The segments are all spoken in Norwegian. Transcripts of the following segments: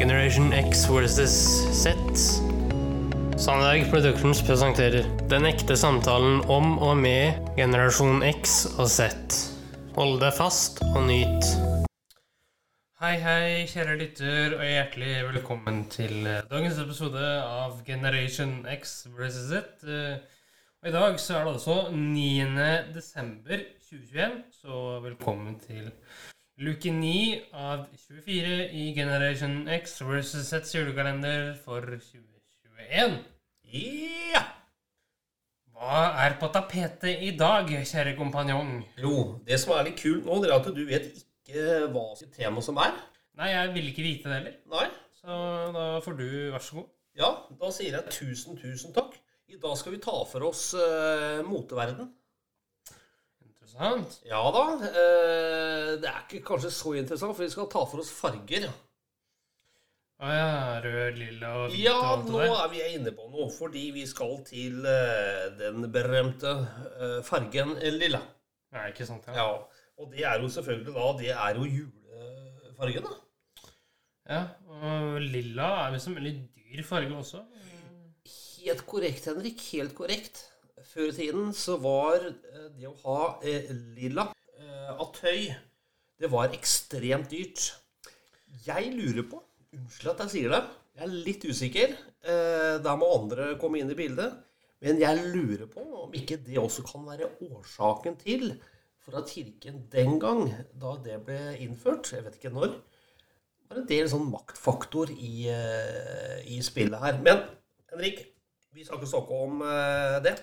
Generation X versus Z. Sandberg Productions presenterer Den ekte samtalen om og med generasjon X og Z. Hold deg fast og nyt. Hei, hei, kjære lytter, og hjertelig velkommen til eh, dagens episode av Generation X versus Z. Eh, Og I dag så er det altså 9. desember 2021, så velkommen til luke 9 av 24 i Generation X versus Sets julekalender for 2021. Ja! Hva er på tapetet i dag, kjære kompanjong? Jo, det som er litt kult nå, det er at du vet ikke hva tema som er. Nei, jeg vil ikke vite det heller, Nei? så da får du vær så god. Ja, da sier jeg tusen, tusen takk. I dag skal vi ta for oss uh, moteverden. Interessant. Ja da. eh, det er ikke kanskje så interessant, for vi skal ta for oss farger. Å ja, rød, lilla og hvit Ja, og alt nå det der. er vi inne på noe, fordi vi skal til eh, den berømte eh, fargen lilla. Ja, ikke sant, ja. Ja, og det er jo selvfølgelig da, det er jo julefargen da. Ja, og lilla er visst en veldig dyr farge også. Helt korrekt, Henrik. Helt korrekt. Før i tiden så var eh, det å ha eh, lilla eh, av tøy Det var ekstremt dyrt. Jeg lurer på Unnskyld at jeg sier det. Jeg er litt usikker. Eh, da må andre komme inn i bildet. Men jeg lurer på om ikke det også kan være årsaken til for at kirken den gang, da det ble innført, jeg vet ikke når, var en del sånn maktfaktor i, i spillet her. Men Henrik, vi skal ikke snakke om det.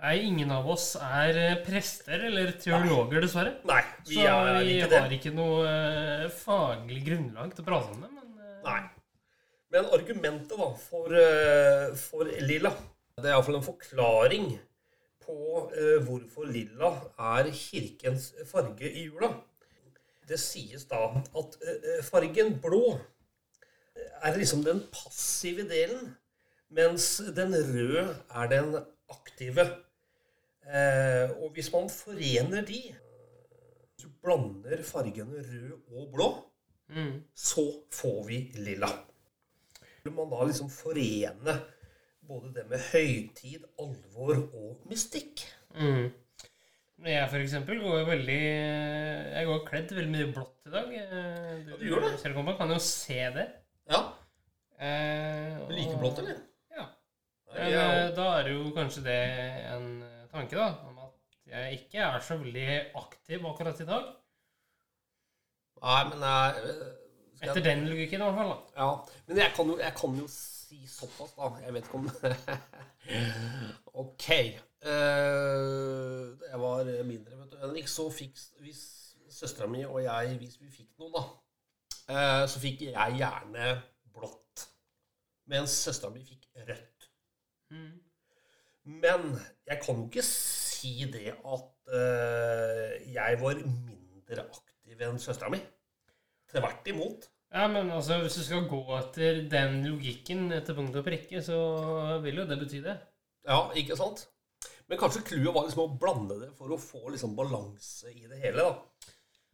Nei, ingen av oss er eh, prester eller teologer, dessverre. Nei, vi Så er vi ikke det. har ikke noe eh, faglig grunnlag til å prate om det, men eh, Nei. Men argumentet da, for, for lilla, det er iallfall en forklaring på hvorfor lilla er kirkens farge i jula. Det sies da at fargen blå er liksom den passive delen, mens den røde er den aktive. Eh, og hvis man forener de, så blander fargene rød og blå, mm. så får vi lilla. Vil man da liksom forene både det med høytid, alvor og mystikk? Mm. Jeg for eksempel går veldig Jeg går kledd veldig mye blått i dag. Eh, Du, Ja, du gjør det. Kompa, kan jo se det. Ja. Eh, Du liker blått, eller? Ja. Nei, ja. eh, da er jo kanskje det en eh, tanke, da, om at jeg ikke er så veldig aktiv akkurat i dag. Nei, men jeg, skal Etter den logikken, i hvert fall. da. ja. Men jeg kan, jo, jeg kan jo si såpass, da. Jeg vet ikke om Ok. Uh, jeg var mindre, vet du, Henrik, så fikk Hvis søstera mi og jeg Hvis vi fikk noe, da, uh, så fikk jeg gjerne blått. Mens søstera mi fikk rødt. Mm. Men jeg kan jo ikke si det at uh, jeg var mindre aktiv enn søstera mi. Tvert imot. Ja, men altså, hvis du skal gå etter den logikken etter punkt og prikke, så vil jo det bety det. Ja, ikke sant? Men kanskje clouet var liksom å blande det for å få liksom balanse i det hele, da.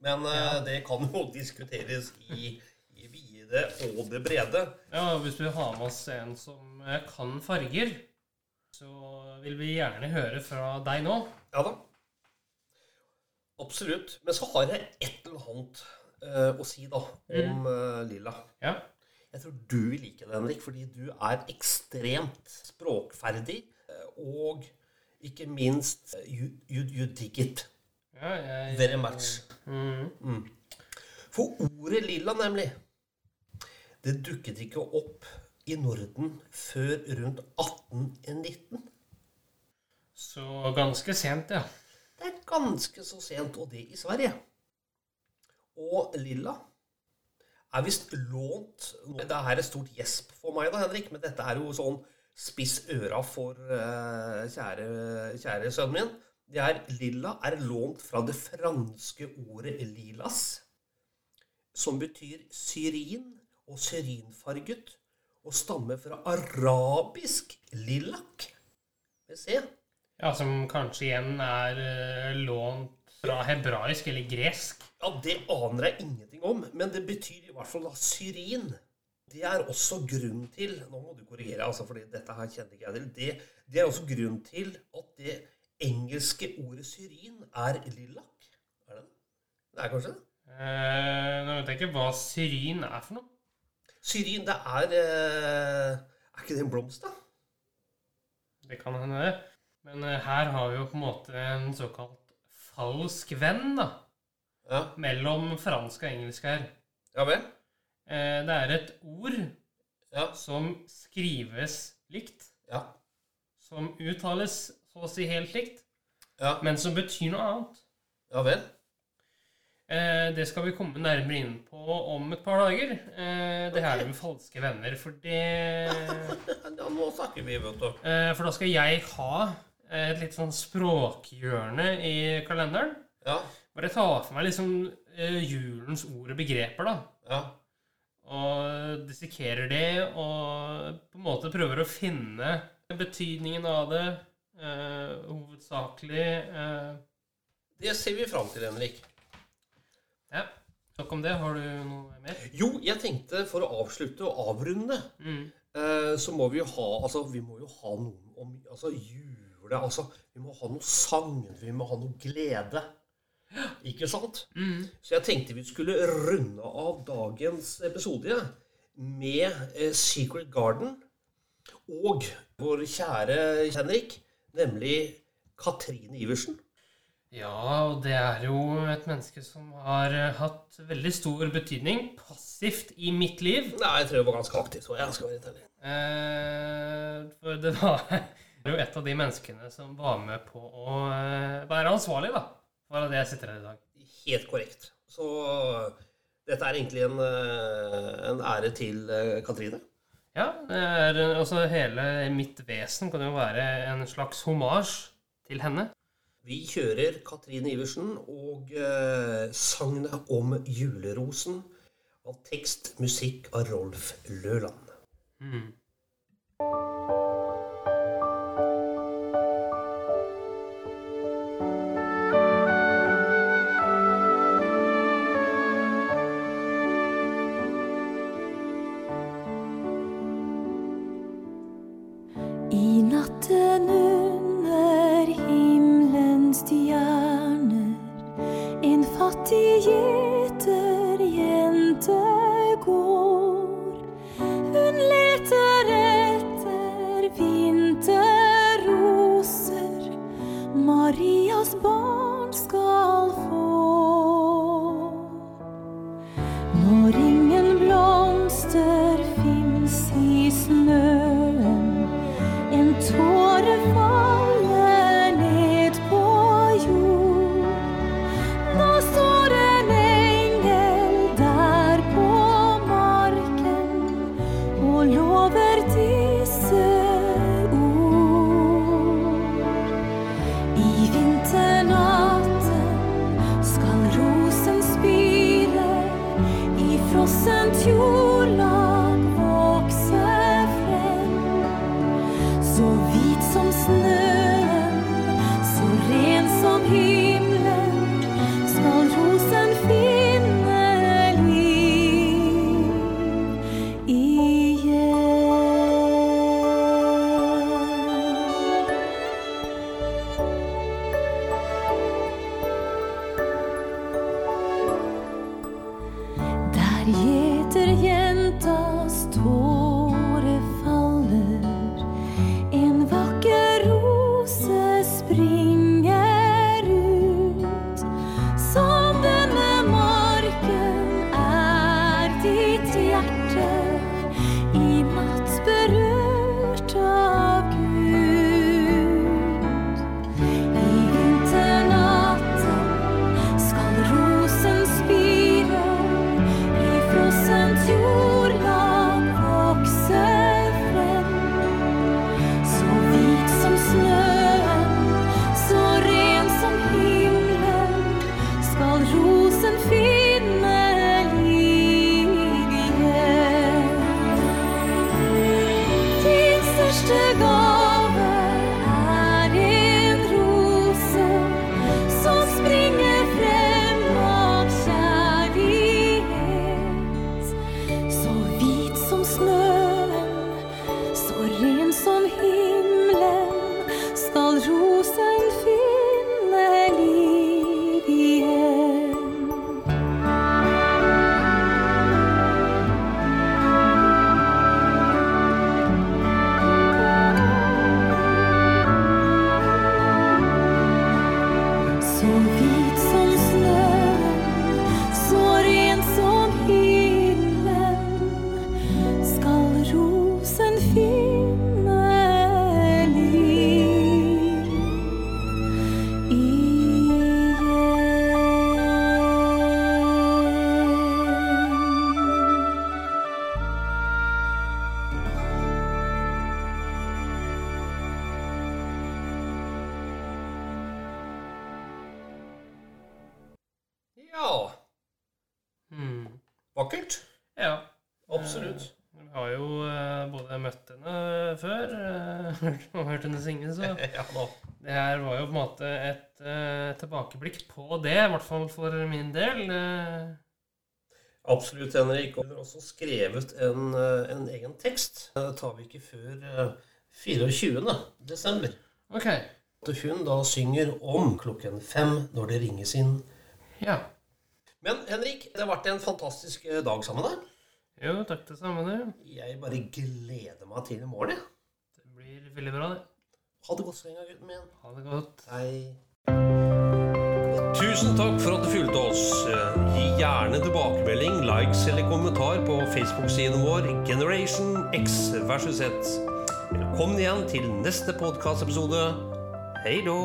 Men eh, det kan jo diskuteres i, i vide og det brede. Ja, hvis vi har med oss en som eh, kan farger, så vil vi gjerne høre fra deg nå. Ja da. Absolutt. Men så har jeg et eller annet uh, å si da om eh, lilla. Ja. Jeg tror du vil like det, Henrik, fordi du er ekstremt språkferdig. eh, Og ikke minst you, you, you dig it ja jeg, very much. Mm. For ordet lilla, nemlig, det dukket ikke opp i Norden før rundt 1819. Så ganske sent, ja. Det er ganske så sent, og det i Sverige. Og lilla er visst lånt Det er et stort gjesp for meg, da, Henrik, men dette er jo sånn spiss øra for uh, kjære, kjære sønnen min. Det er Lilla er lånt fra det franske ordet lilas, som betyr syrin og syrinfarget, og stammer fra arabisk lillak. med C. Ja, Som kanskje igjen er eh, lånt fra hebraisk eller gresk. Ja, det aner jeg ingenting om, men det betyr i hvert fall da syrin. Det er også grunnen til Nå må du korrigere, altså, for dette her kjenner ikke jeg til. Det, det er også grunnen til at det engelske ordet syrin er lillak. Er det det? Det er kanskje det? Eh, nå vet jeg ikke hva syrin er for noe. Syrin, det er eh, Er ikke det en blomst, da? Det kan hende, det. Men eh, her har vi jo på en måte en såkalt falsk venn, da. Ja, Mellom fransk og engelsk her. ja vel? Eh, det er et ord Ja. som skrives likt, Ja. som uttales så å si helt likt, Ja, men som betyr noe annet. ja vel? Eh, det skal vi komme nærmere inn på om et par dager. Eh, det her med falske venner, for det nå snakker vi, vet du. eh, For da skal jeg ha et litt sånn språkhjørne i kalenderen. Ja. Bare ta for meg liksom julens ord og begreper, da. Ja. Og dissekerer det, og på en måte prøver å finne betydningen av det. Hovedsakelig Det ser vi fram til, Henrik. Ja. Takk om det. Har du noe mer? Jo, jeg tenkte for å avslutte og avrunde, Mm. eh, så må vi jo ha Altså, vi må jo ha noe om altså, jule Altså, vi må ha noe sang, vi må ha noe glede. Ikke sant? Mm. Så jeg tenkte vi skulle runde av dagens episode med eh, Secret Garden og vår kjære Henrik, nemlig Katrine Iversen. Ja, og det er jo et menneske som har eh, hatt veldig stor betydning passivt i mitt liv. Nei, jeg tror jeg var ganske aktivt. jeg skal være. Eh, for det var jo et av de menneskene som var med på å eh, være ansvarlig da, for det jeg sitter her i dag. Helt korrekt. Så dette er egentlig en, eh, en ære til Katrine. Ja, det er, altså hele mitt vesen kan jo være en slags homasj til henne. Vi kjører Katrine Iversen og eh, sagnet om julerosen av tekst, musikk av Rolf Løland. Mm. I vinterroser Marias barn Der skal rosen vakkert. Ja. Absolutt. Vi har jo eh, både møtt henne før eh, og hørt henne synge, så Ja, det her var jo på en måte et eh, tilbakeblikk på det, i hvert fall for min del. Eh, Absolutt, Henrik. Og vi har også skrevet en, eh, en egen tekst. Det tar vi ikke før eh, 24. desember. ok. Hun da synger om klokken fem når det ringes inn. Ja. Men Henrik, det har vært en fantastisk eh, dag sammen med deg. Jo, takk det samme, du. Jeg bare gleder meg til i morgen. jeg. Det blir veldig bra, det. Ha det godt så lenge, gutten min. Ha det godt. Hei. Tusen takk for at du fulgte oss. Eh, Gi gjerne tilbakemelding, likes eller kommentar på Facebook-siden vår Generation X versus Z. Velkommen igjen til neste podkastepisode. Hei då!